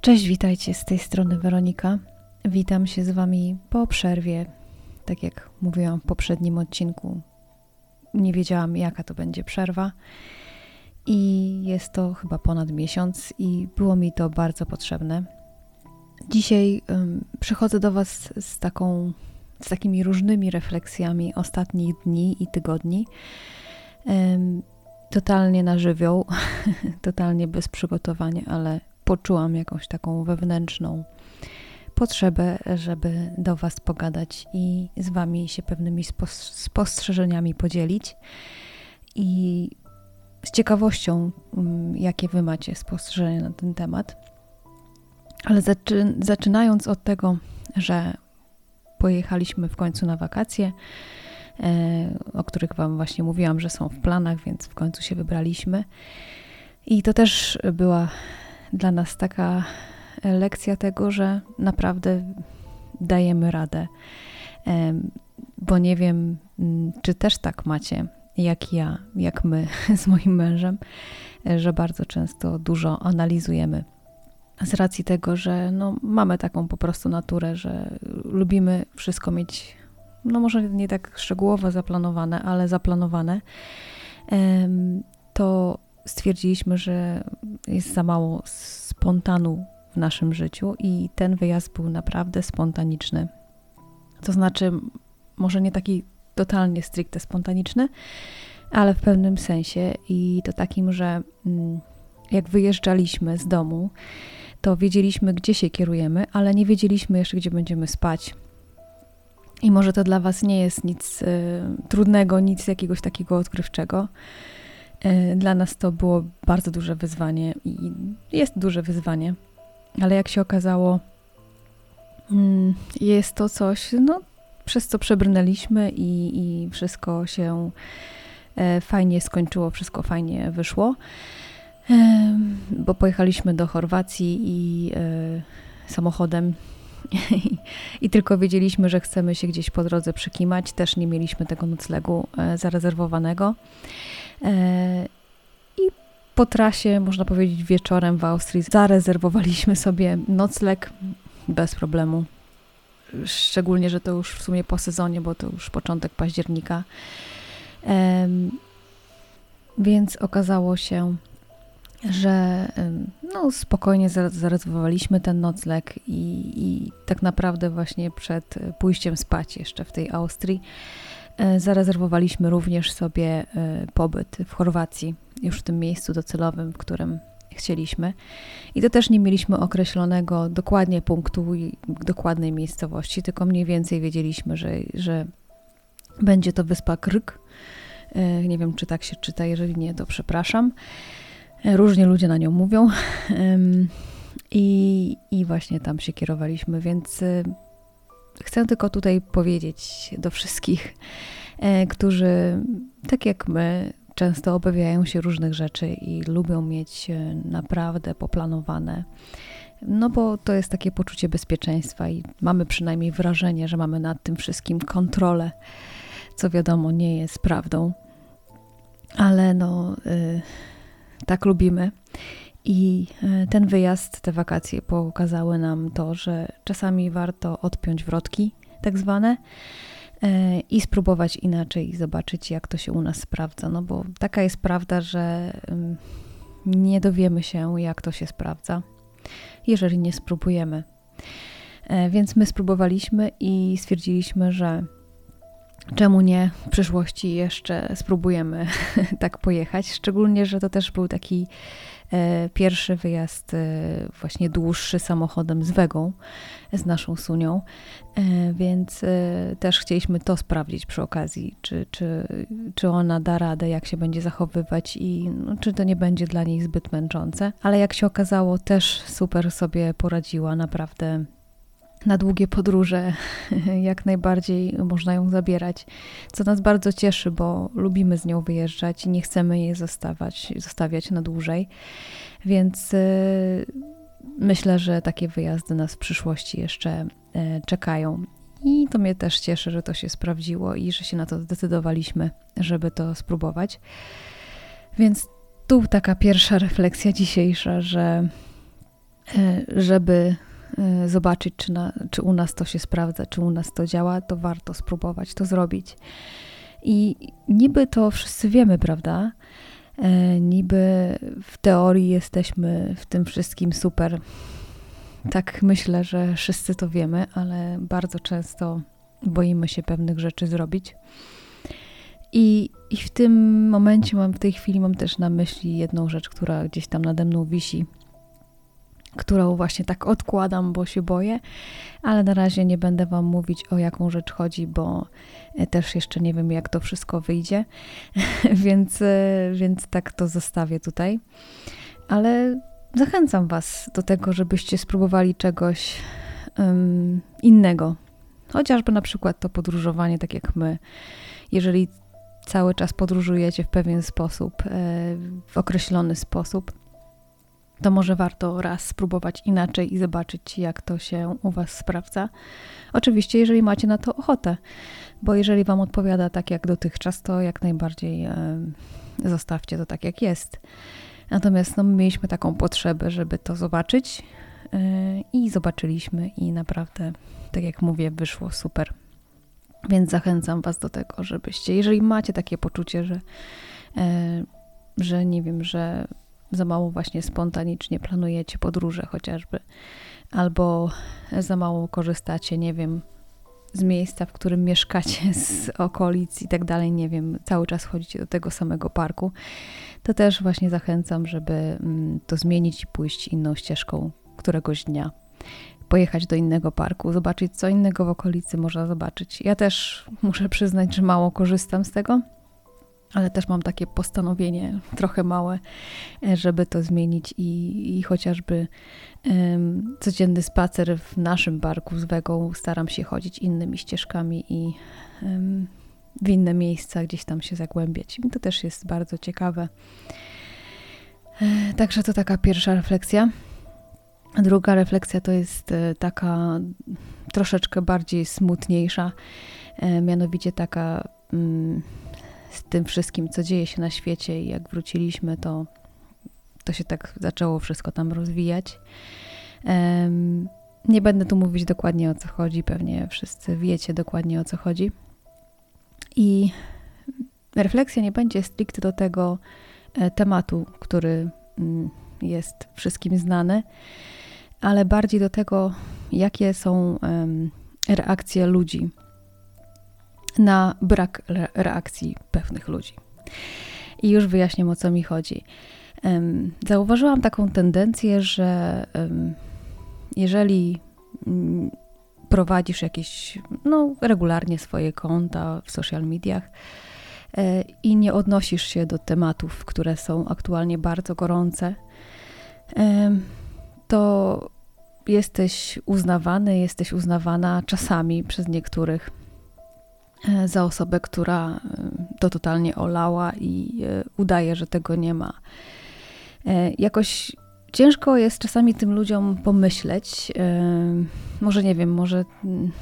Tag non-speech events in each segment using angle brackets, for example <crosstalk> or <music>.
Cześć, witajcie z tej strony Weronika. Witam się z Wami po przerwie. Tak jak mówiłam w poprzednim odcinku, nie wiedziałam, jaka to będzie przerwa. I jest to chyba ponad miesiąc, i było mi to bardzo potrzebne. Dzisiaj um, przychodzę do Was z, taką, z takimi różnymi refleksjami ostatnich dni i tygodni. Um, totalnie na żywioł, <laughs> totalnie bez przygotowania, ale poczułam jakąś taką wewnętrzną potrzebę, żeby do Was pogadać i z Wami się pewnymi spostrzeżeniami podzielić. I z ciekawością, mm, jakie Wy macie spostrzeżenia na ten temat. Ale zaczy, zaczynając od tego, że pojechaliśmy w końcu na wakacje, e, o których Wam właśnie mówiłam, że są w planach, więc w końcu się wybraliśmy. I to też była dla nas taka lekcja tego, że naprawdę dajemy radę. Bo nie wiem, mm, czy też tak macie, jak ja, jak my <laughs> z moim mężem, że bardzo często dużo analizujemy. Z racji tego, że no, mamy taką po prostu naturę, że lubimy wszystko mieć, no może nie tak szczegółowo zaplanowane, ale zaplanowane, to stwierdziliśmy, że jest za mało spontanu w naszym życiu i ten wyjazd był naprawdę spontaniczny. To znaczy, może nie taki totalnie stricte spontaniczny, ale w pewnym sensie i to takim, że mm, jak wyjeżdżaliśmy z domu, to wiedzieliśmy, gdzie się kierujemy, ale nie wiedzieliśmy jeszcze, gdzie będziemy spać. I może to dla Was nie jest nic y, trudnego, nic jakiegoś takiego odkrywczego, dla nas to było bardzo duże wyzwanie i jest duże wyzwanie, ale jak się okazało, mm, jest to coś, no, przez co przebrnęliśmy i, i wszystko się e, fajnie skończyło, wszystko fajnie wyszło, e, bo pojechaliśmy do Chorwacji i samochodem <laughs> i tylko wiedzieliśmy, że chcemy się gdzieś po drodze przykimać. Też nie mieliśmy tego noclegu zarezerwowanego. E, I po trasie, można powiedzieć, wieczorem w Austrii zarezerwowaliśmy sobie nocleg bez problemu. Szczególnie, że to już w sumie po sezonie, bo to już początek października. Więc okazało się, że no, spokojnie zarezerwowaliśmy ten nocleg i, i tak naprawdę właśnie przed pójściem spać jeszcze w tej Austrii E, zarezerwowaliśmy również sobie e, pobyt w Chorwacji, już w tym miejscu docelowym, w którym chcieliśmy. I to też nie mieliśmy określonego dokładnie punktu i dokładnej miejscowości, tylko mniej więcej wiedzieliśmy, że, że będzie to wyspa Krk. E, nie wiem, czy tak się czyta, jeżeli nie, to przepraszam. Różnie ludzie na nią mówią. <laughs> I, i właśnie tam się kierowaliśmy, więc Chcę tylko tutaj powiedzieć do wszystkich, e, którzy, tak jak my, często obawiają się różnych rzeczy i lubią mieć e, naprawdę poplanowane. No bo to jest takie poczucie bezpieczeństwa i mamy przynajmniej wrażenie, że mamy nad tym wszystkim kontrolę, co wiadomo nie jest prawdą. Ale no, yy, tak lubimy. I e, ten wyjazd, te wakacje pokazały nam to, że czasami warto odpiąć wrotki, tak zwane, e, i spróbować inaczej, zobaczyć, jak to się u nas sprawdza. No bo taka jest prawda, że nie dowiemy się, jak to się sprawdza, jeżeli nie spróbujemy. E, więc my spróbowaliśmy i stwierdziliśmy, że czemu nie w przyszłości jeszcze spróbujemy <laughs> tak pojechać. Szczególnie, że to też był taki E, pierwszy wyjazd e, właśnie dłuższy samochodem z Wegą, z naszą Sunią, e, więc też chcieliśmy to sprawdzić przy okazji, czy, czy, czy ona da radę, jak się będzie zachowywać i no, czy to nie będzie dla niej zbyt męczące. Ale jak się okazało, też super sobie poradziła, naprawdę na długie podróże <laughs> jak najbardziej można ją zabierać, co nas bardzo cieszy, bo lubimy z nią wyjeżdżać i nie chcemy jej zostawać, zostawiać na dłużej. Więc y, myślę, że takie wyjazdy nas w przyszłości jeszcze y, czekają. I to mnie też cieszy, że to się sprawdziło i że się na to zdecydowaliśmy, żeby to spróbować. Więc tu taka pierwsza refleksja dzisiejsza, że e, żeby e, zobaczyć, czy, na, czy u nas to się sprawdza, czy u nas to działa, to warto spróbować to zrobić. I niby to wszyscy wiemy, prawda? E, niby w teorii jesteśmy w tym wszystkim super. Tak myślę, że wszyscy to wiemy, ale bardzo często boimy się pewnych rzeczy zrobić. I, I w tym momencie mam, w tej chwili mam też na myśli jedną rzecz, która gdzieś tam nade mną wisi, którą właśnie tak odkładam, bo się boję, ale na razie nie będę Wam mówić o jaką rzecz chodzi, bo e, też jeszcze nie wiem, jak to wszystko wyjdzie, <laughs> więc, e, więc tak to zostawię tutaj. Ale zachęcam Was do tego, żebyście spróbowali czegoś um, innego. Chociażby na przykład to podróżowanie, tak jak my. Jeżeli cały czas podróżujecie w pewien sposób, e, w określony sposób, to może warto raz spróbować inaczej i zobaczyć, jak to się u Was sprawdza. Oczywiście, jeżeli macie na to ochotę, bo jeżeli Wam odpowiada tak jak dotychczas, to jak najbardziej e, zostawcie to tak, jak jest. Natomiast no, mieliśmy taką potrzebę, żeby to zobaczyć e, i zobaczyliśmy, i naprawdę, tak jak mówię, wyszło super. Więc zachęcam Was do tego, żebyście, jeżeli macie takie poczucie, że, e, że nie wiem, że za mało właśnie spontanicznie planujecie podróże chociażby, albo za mało korzystacie, nie wiem, z miejsca, w którym mieszkacie, z okolic i tak dalej, nie wiem, cały czas chodzicie do tego samego parku, to też właśnie zachęcam, żeby mm, to zmienić i pójść inną ścieżką któregoś dnia pojechać do innego parku, zobaczyć co innego w okolicy można zobaczyć. Ja też muszę przyznać, że mało korzystam z tego, ale też mam takie postanowienie trochę małe, e, żeby to zmienić i, i chociażby um, codzienny spacer w naszym parku z Wegą staram się chodzić innymi ścieżkami i um, w inne miejsca gdzieś tam się zagłębiać. I to też jest bardzo ciekawe. E, także to taka pierwsza refleksja. Druga refleksja to jest e, taka troszeczkę bardziej smutniejsza, mianowicie taka mm, z tym wszystkim, co dzieje się na świecie i jak wróciliśmy, to, to się tak zaczęło wszystko tam rozwijać. Nie będę tu mówić dokładnie o co chodzi, pewnie wszyscy wiecie dokładnie o co chodzi. I refleksja nie będzie stricte do tego e, tematu, który mm, jest wszystkim znany, ale bardziej do tego, jakie są reakcje ludzi na brak reakcji pewnych ludzi. I już wyjaśnię, o co mi chodzi. Zauważyłam taką tendencję, że jeżeli mm, prowadzisz jakieś, no, regularnie swoje konta w social mediach e, i nie odnosisz się do tematów, które są aktualnie bardzo gorące, to jesteś uznawany, jesteś uznawana czasami przez niektórych za osobę, która e, to totalnie olała i e, udaje, że tego nie ma. Jakoś ciężko jest czasami tym ludziom pomyśleć. Może nie wiem, może mm,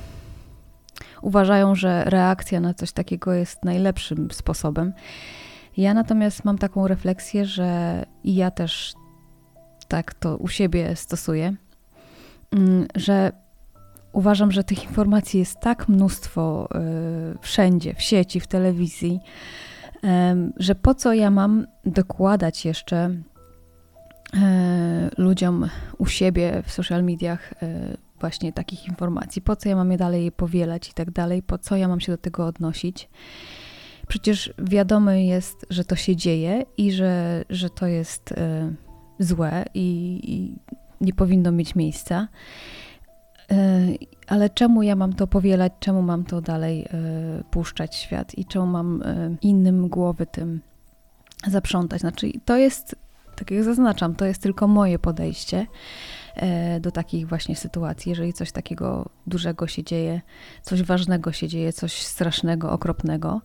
uważają, że reakcja na coś takiego jest najlepszym sposobem. Ja natomiast mam taką refleksję, że i ja też tak to u siebie stosuję, mm, że uważam, że tych informacji jest tak mnóstwo y, wszędzie, w sieci, w telewizji, że po co ja mam dokładać jeszcze e, ludziom u siebie w social mediach e, właśnie takich informacji, po co ja mam je dalej powielać i tak dalej, po co ja mam się do tego odnosić. Przecież wiadomo jest, że to się dzieje i że, że to jest złe i, i nie powinno mieć miejsca. E, ale czemu ja mam to powielać, czemu mam to dalej e, puszczać świat i czemu mam e, innym głowy tym zaprzątać? Znaczy, to jest, tak jak zaznaczam, to jest tylko moje podejście do takich właśnie sytuacji. Jeżeli coś takiego dużego się dzieje, coś ważnego się dzieje, coś strasznego, okropnego,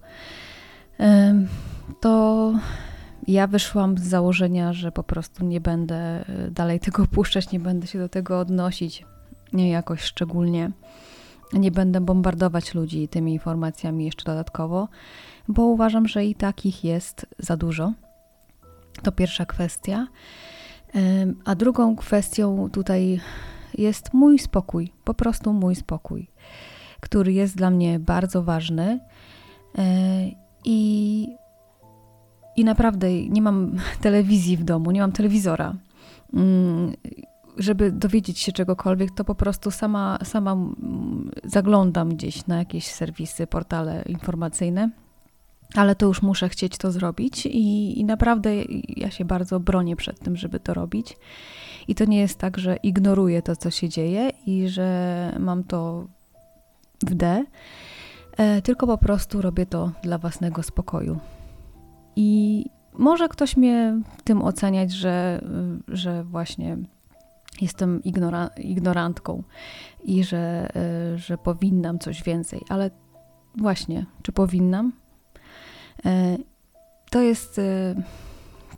to ja wyszłam z założenia, że po prostu nie będę dalej tego puszczać, nie będę się do tego odnosić jakoś szczególnie. Nie będę bombardować ludzi tymi informacjami jeszcze dodatkowo, bo uważam, że i takich jest za dużo. To pierwsza kwestia. A drugą kwestią tutaj jest mój spokój, po prostu mój spokój, który jest dla mnie bardzo ważny. E, I, i naprawdę nie mam <laughs> telewizji w domu, nie mam telewizora. Żeby dowiedzieć się czegokolwiek, to po prostu sama, sama zaglądam gdzieś na jakieś serwisy, portale informacyjne. Ale to już muszę chcieć to zrobić, i, i naprawdę ja się bardzo bronię przed tym, żeby to robić. I to nie jest tak, że ignoruję to, co się dzieje i że mam to w D, e, tylko po prostu robię to dla własnego spokoju. I może ktoś mnie tym oceniać, że, że właśnie jestem ignora ignorantką i że, e, że powinnam coś więcej, ale właśnie, czy powinnam? E, to jest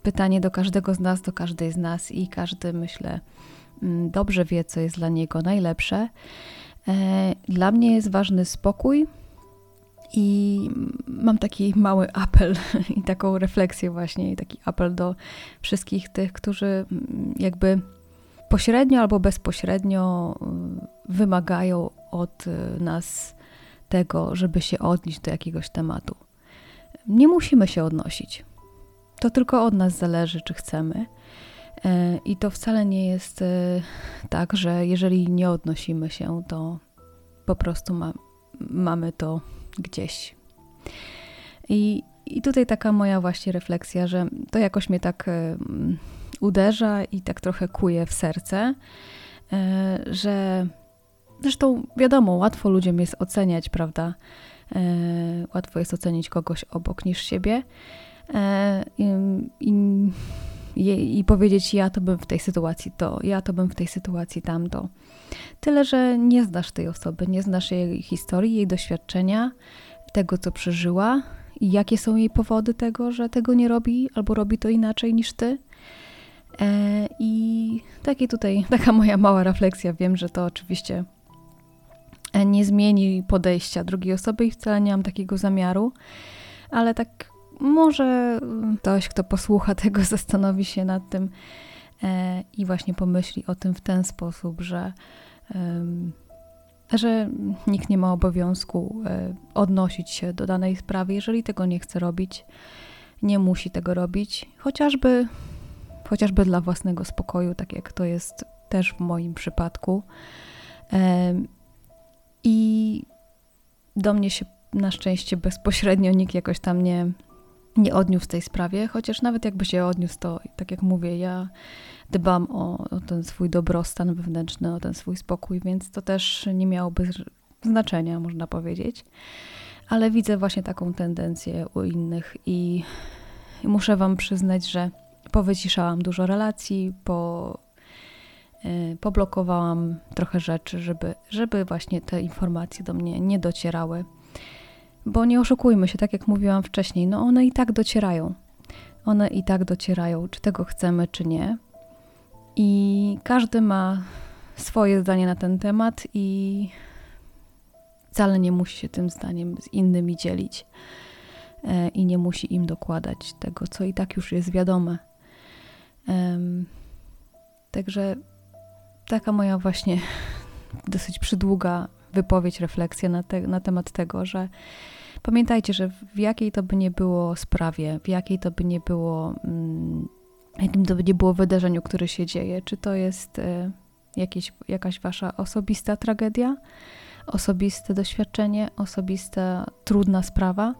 pytanie do każdego z nas, do każdej z nas i każdy, myślę, mm, dobrze wie, co jest dla niego najlepsze. E, dla mnie jest ważny spokój i mam taki mały apel <laughs> i taką refleksję właśnie, i taki apel do wszystkich tych, którzy mm, jakby pośrednio albo bezpośrednio mm, wymagają od y, nas tego, żeby się odnieść do jakiegoś tematu. Nie musimy się odnosić. To tylko od nas zależy, czy chcemy. E, I to wcale nie jest e, tak, że jeżeli nie odnosimy się, to po prostu ma, mamy to gdzieś. I, I tutaj taka moja właśnie refleksja, że to jakoś mnie tak uderza i tak trochę kuje w serce, że zresztą wiadomo, łatwo ludziom jest oceniać, prawda? Łatwo jest ocenić kogoś obok niż siebie. E, i, i, i powiedzieć, ja to bym w tej sytuacji to, ja to bym w tej sytuacji tamto. Tyle, że nie znasz tej osoby, nie znasz jej historii, jej doświadczenia, tego, co przeżyła i jakie są jej powody tego, że tego nie robi albo robi to inaczej niż ty. E, I takie tutaj, <laughs> taka moja mała refleksja. Wiem, że to oczywiście e, nie zmieni podejścia drugiej osoby i wcale nie mam takiego zamiaru, ale tak może ktoś, kto posłucha <laughs> tego, zastanowi się nad tym e, i właśnie pomyśli o tym w ten sposób, że, że nikt nie ma obowiązku odnosić się do danej sprawy, jeżeli tego nie chce robić, nie musi tego robić, chociażby, chociażby dla własnego spokoju, tak jak to jest też w moim przypadku. I do mnie się na szczęście bezpośrednio nikt jakoś tam nie, nie odniósł w tej sprawie, chociaż nawet jakby się odniósł, to tak jak mówię, ja dbam o, o ten swój dobrostan wewnętrzny, o ten swój spokój, więc to też nie miałoby znaczenia, można powiedzieć. Ale widzę właśnie taką tendencję u innych i, i muszę Wam przyznać, że powyciszałam dużo relacji, po, yy, poblokowałam trochę rzeczy, żeby, żeby właśnie te informacje do mnie nie docierały. Bo nie oszukujmy się, tak jak mówiłam wcześniej, no one i tak docierają. One i tak docierają, czy tego chcemy, czy nie. I każdy ma swoje zdanie na ten temat i wcale nie musi się tym zdaniem z innymi dzielić e, i nie musi im dokładać tego, co i tak już jest wiadome. Także taka moja właśnie <laughs> dosyć przydługa wypowiedź, refleksja na, te, na temat tego, że pamiętajcie, że w jakiej to by nie było sprawie, w jakiej to by nie było, mm, jakim to by nie było wydarzeniu, które się dzieje, czy to jest y, jakieś, jakaś wasza osobista tragedia, osobiste doświadczenie, osobista trudna sprawa,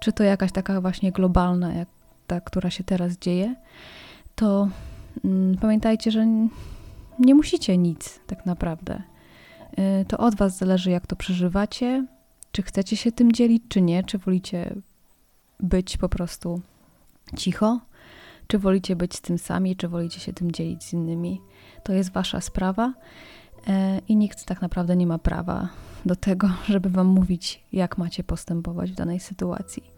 czy to jakaś taka właśnie globalna, jak ta, która się teraz dzieje, to mm, pamiętajcie, że nie musicie nic tak naprawdę. Y, to od Was zależy, jak to przeżywacie, czy chcecie się tym dzielić, czy nie, czy wolicie być po prostu cicho, czy wolicie być z tym sami, czy wolicie się tym dzielić z innymi. To jest Wasza sprawa y, i nikt tak naprawdę nie ma prawa do tego, <laughs> żeby Wam mówić, jak macie postępować w danej sytuacji.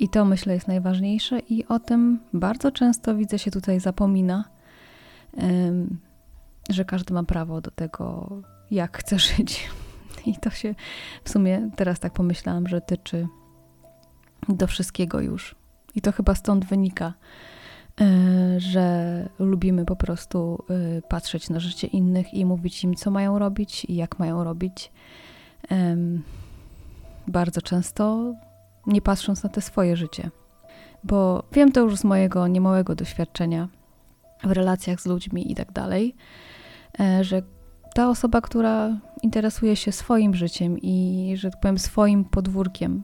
I to myślę jest najważniejsze, i o tym bardzo często widzę się tutaj zapomina, że każdy ma prawo do tego, jak chcę żyć. I to się w sumie teraz tak pomyślałam, że tyczy do wszystkiego już. I to chyba stąd wynika, e, że lubimy po prostu e, patrzeć na życie innych i mówić im, co mają robić i jak mają robić. Bardzo często nie patrząc na te swoje życie. Bo wiem to już z mojego niemałego doświadczenia w relacjach z ludźmi i tak dalej, e, że ta osoba, która interesuje się swoim życiem i, że tak powiem, swoim podwórkiem,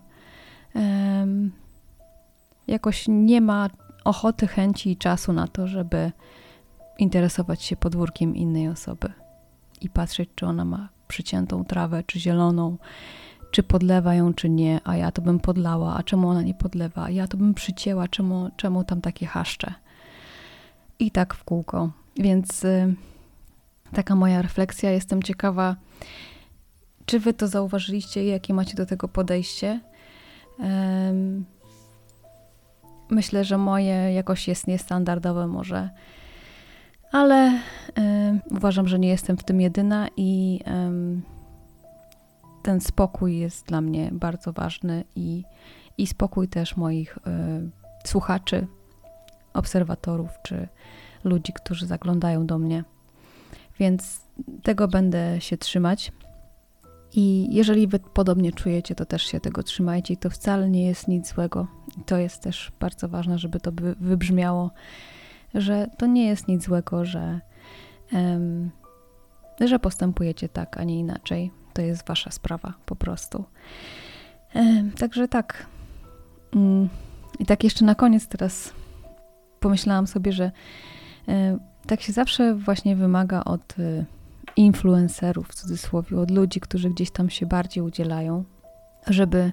jakoś nie ma ochoty, chęci i czasu na to, żeby interesować się podwórkiem innej osoby i patrzeć, czy ona ma przyciętą trawę, czy zieloną, czy podlewa ją, czy nie, a ja to bym podlała, a czemu ona nie podlewa, a ja to bym przycięła, czemu, czemu tam takie haszcze. I tak w kółko. Więc y, taka moja refleksja. Jestem ciekawa, czy wy to zauważyliście i jakie macie do tego podejście. myślę, że moje jakoś jest niestandardowe może, ale uważam, że nie jestem w tym jedyna i ten spokój jest dla mnie bardzo ważny i, i spokój też moich y, słuchaczy, obserwatorów czy ludzi, którzy zaglądają do mnie. Więc tego będę się trzymać. I jeżeli wy podobnie czujecie, to też się tego trzymajcie. I to wcale nie jest nic złego. I to jest też bardzo ważne, żeby to wybrzmiało, że to nie jest nic złego, że, um, że postępujecie tak, a nie inaczej. To jest wasza sprawa po prostu. Także tak. Um, I tak jeszcze na koniec teraz pomyślałam sobie, że tak się zawsze właśnie wymaga od e, influencerów, w cudzysłowie, od ludzi, którzy gdzieś tam się bardziej udzielają, żeby e,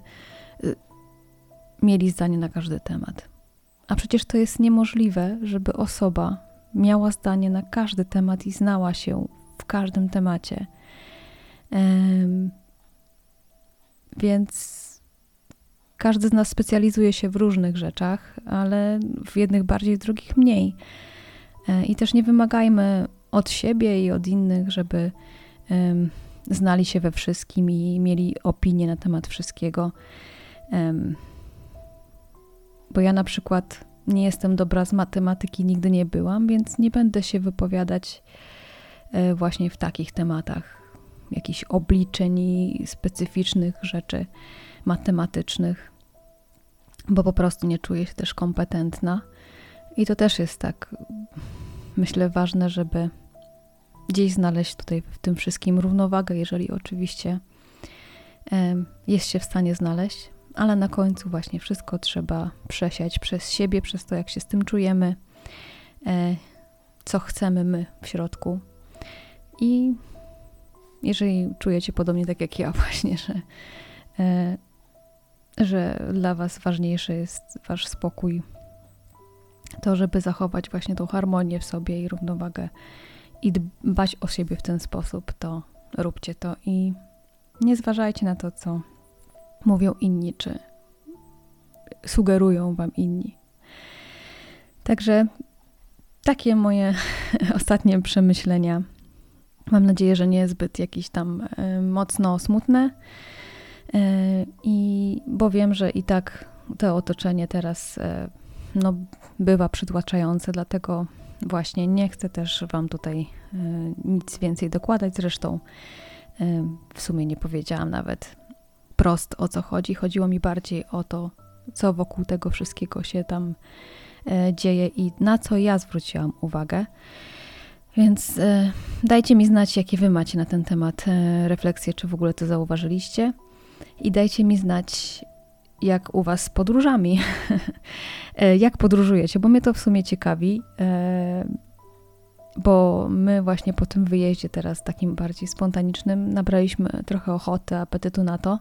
mieli zdanie na każdy temat. A przecież to jest niemożliwe, żeby osoba miała zdanie na każdy temat i znała się w każdym temacie. Więc każdy z nas specjalizuje się w różnych rzeczach, ale w jednych bardziej, w drugich mniej. E, I też nie wymagajmy od siebie i od innych, żeby um, znali się we wszystkim i mieli opinię na temat wszystkiego. Um, bo ja na przykład nie jestem dobra z matematyki, nigdy nie byłam, więc nie będę się wypowiadać e, właśnie w takich tematach, jakichś obliczeń i specyficznych rzeczy matematycznych bo po prostu nie czuję się też kompetentna. I to też jest tak, myślę, ważne, żeby gdzieś znaleźć tutaj w tym wszystkim równowagę, jeżeli oczywiście jest się w stanie znaleźć, ale na końcu właśnie wszystko trzeba przesiać przez siebie, przez to, jak się z tym czujemy, e, co chcemy my w środku. I jeżeli czujecie podobnie tak jak ja, <laughs> właśnie, że e, że dla Was ważniejszy jest Wasz spokój, to żeby zachować właśnie tą harmonię w sobie i równowagę i dbać o siebie w ten sposób, to róbcie to i nie zważajcie na to, co mówią inni, czy sugerują Wam inni. Także takie moje <laughs> ostatnie przemyślenia. Mam nadzieję, że nie zbyt jakieś tam e, mocno smutne. E, I bo wiem, że i tak to otoczenie teraz e, no, bywa przytłaczające, dlatego właśnie nie chcę też Wam tutaj nic więcej dokładać. Zresztą w sumie nie powiedziałam nawet prost o co chodzi. Chodziło mi bardziej o to, co wokół tego wszystkiego się tam dzieje i na co ja zwróciłam uwagę. Więc dajcie mi znać, jakie Wy macie na ten temat refleksje, czy w ogóle to zauważyliście i dajcie mi znać, jak u Was z podróżami. <laughs> E, jak podróżujecie, bo mnie to w sumie ciekawi, e, bo my właśnie po tym wyjeździe teraz takim bardziej spontanicznym nabraliśmy trochę ochoty, apetytu na to,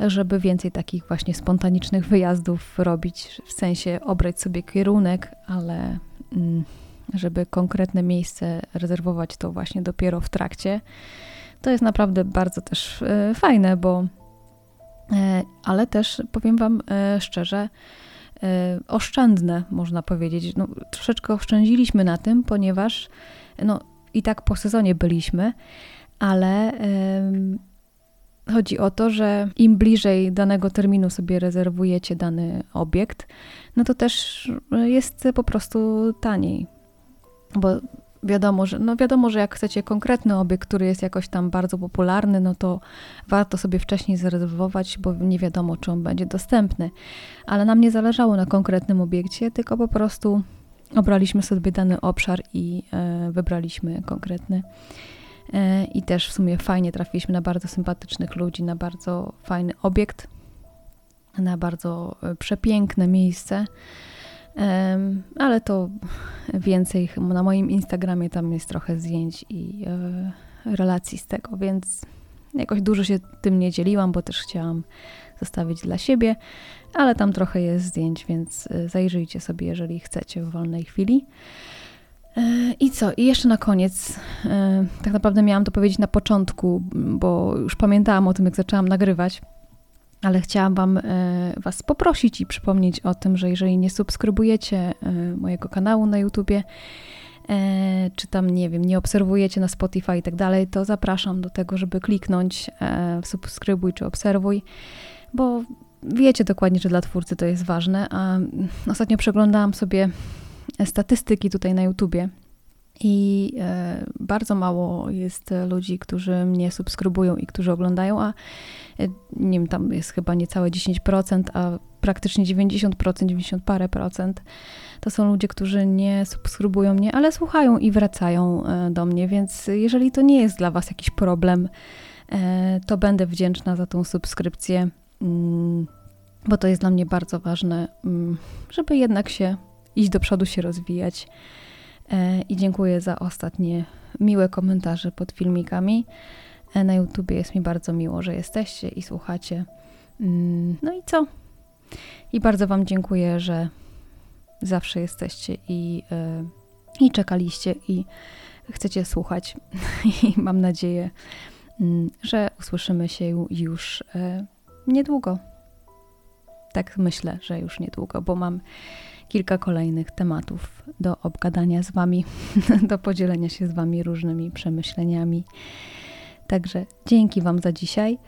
żeby więcej takich właśnie spontanicznych wyjazdów robić, w sensie obrać sobie kierunek, ale mm, żeby konkretne miejsce rezerwować to właśnie dopiero w trakcie. To jest naprawdę bardzo też e, fajne, bo E, ale też powiem Wam e, szczerze, oszczędne, można powiedzieć. No, troszeczkę oszczędziliśmy na tym, ponieważ no, i tak po sezonie byliśmy, ale chodzi o to, że im bliżej danego terminu sobie rezerwujecie dany obiekt, no to też jest po prostu taniej. Bo wiadomo, że, no wiadomo, że jak chcecie konkretny obiekt, który jest jakoś tam bardzo popularny, no to warto sobie wcześniej zarezerwować, bo nie wiadomo, czy on będzie dostępny. Ale nam nie zależało na konkretnym obiekcie, tylko po prostu obraliśmy sobie dany obszar i e, wybraliśmy konkretny. E, I też w sumie fajnie trafiliśmy na bardzo sympatycznych ludzi, na bardzo fajny obiekt, na bardzo e, przepiękne miejsce. Ale to więcej na moim Instagramie tam jest trochę zdjęć i e, relacji z tego, więc jakoś dużo się tym nie dzieliłam, bo też chciałam zostawić dla siebie, ale tam trochę jest zdjęć, więc zajrzyjcie sobie, jeżeli chcecie w wolnej chwili. E, I co? I jeszcze na koniec, e, tak naprawdę miałam to powiedzieć na początku, bo już pamiętałam o tym, jak zaczęłam nagrywać, ale chciałam wam, e, Was poprosić i przypomnieć o tym, że jeżeli nie subskrybujecie mojego kanału na YouTubie, czy tam, nie wiem, nie obserwujecie na Spotify i tak dalej, to zapraszam do tego, żeby kliknąć subskrybuj czy obserwuj, bo wiecie dokładnie, że dla twórcy to jest ważne, a ostatnio przeglądałam sobie statystyki tutaj na YouTubie. I e, bardzo mało jest ludzi, którzy mnie subskrybują i którzy oglądają, a e, nie wiem, tam jest chyba niecałe 10%, a praktycznie 90%, 90 parę procent to są ludzie, którzy nie subskrybują mnie, ale słuchają i wracają e, do mnie, więc jeżeli to nie jest dla Was jakiś problem, to będę wdzięczna za tą subskrypcję, mm, bo to jest dla mnie bardzo ważne, mm, żeby jednak się iść do przodu, się rozwijać. E, I dziękuję za ostatnie miłe komentarze pod filmikami. E, na YouTubie jest mi bardzo miło, że jesteście i słuchacie. Mm, no i co? I bardzo Wam dziękuję, że zawsze jesteście i, e, i czekaliście i chcecie słuchać. <laughs> I mam nadzieję, mm, że usłyszymy się już niedługo. Tak myślę, że już niedługo, bo mam kilka kolejnych tematów do obgadania z Wami, <laughs> do podzielenia się z Wami różnymi przemyśleniami. Także dzięki Wam za dzisiaj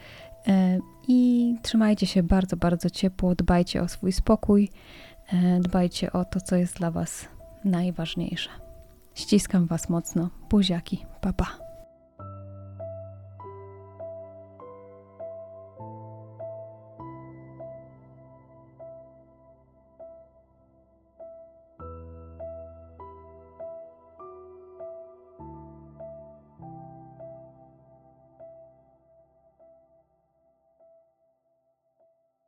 e, i trzymajcie się bardzo, bardzo ciepło, dbajcie o swój spokój, e, dbajcie o to, co jest dla Was najważniejsze. Ściskam Was mocno. Buziaki. Papa. Pa.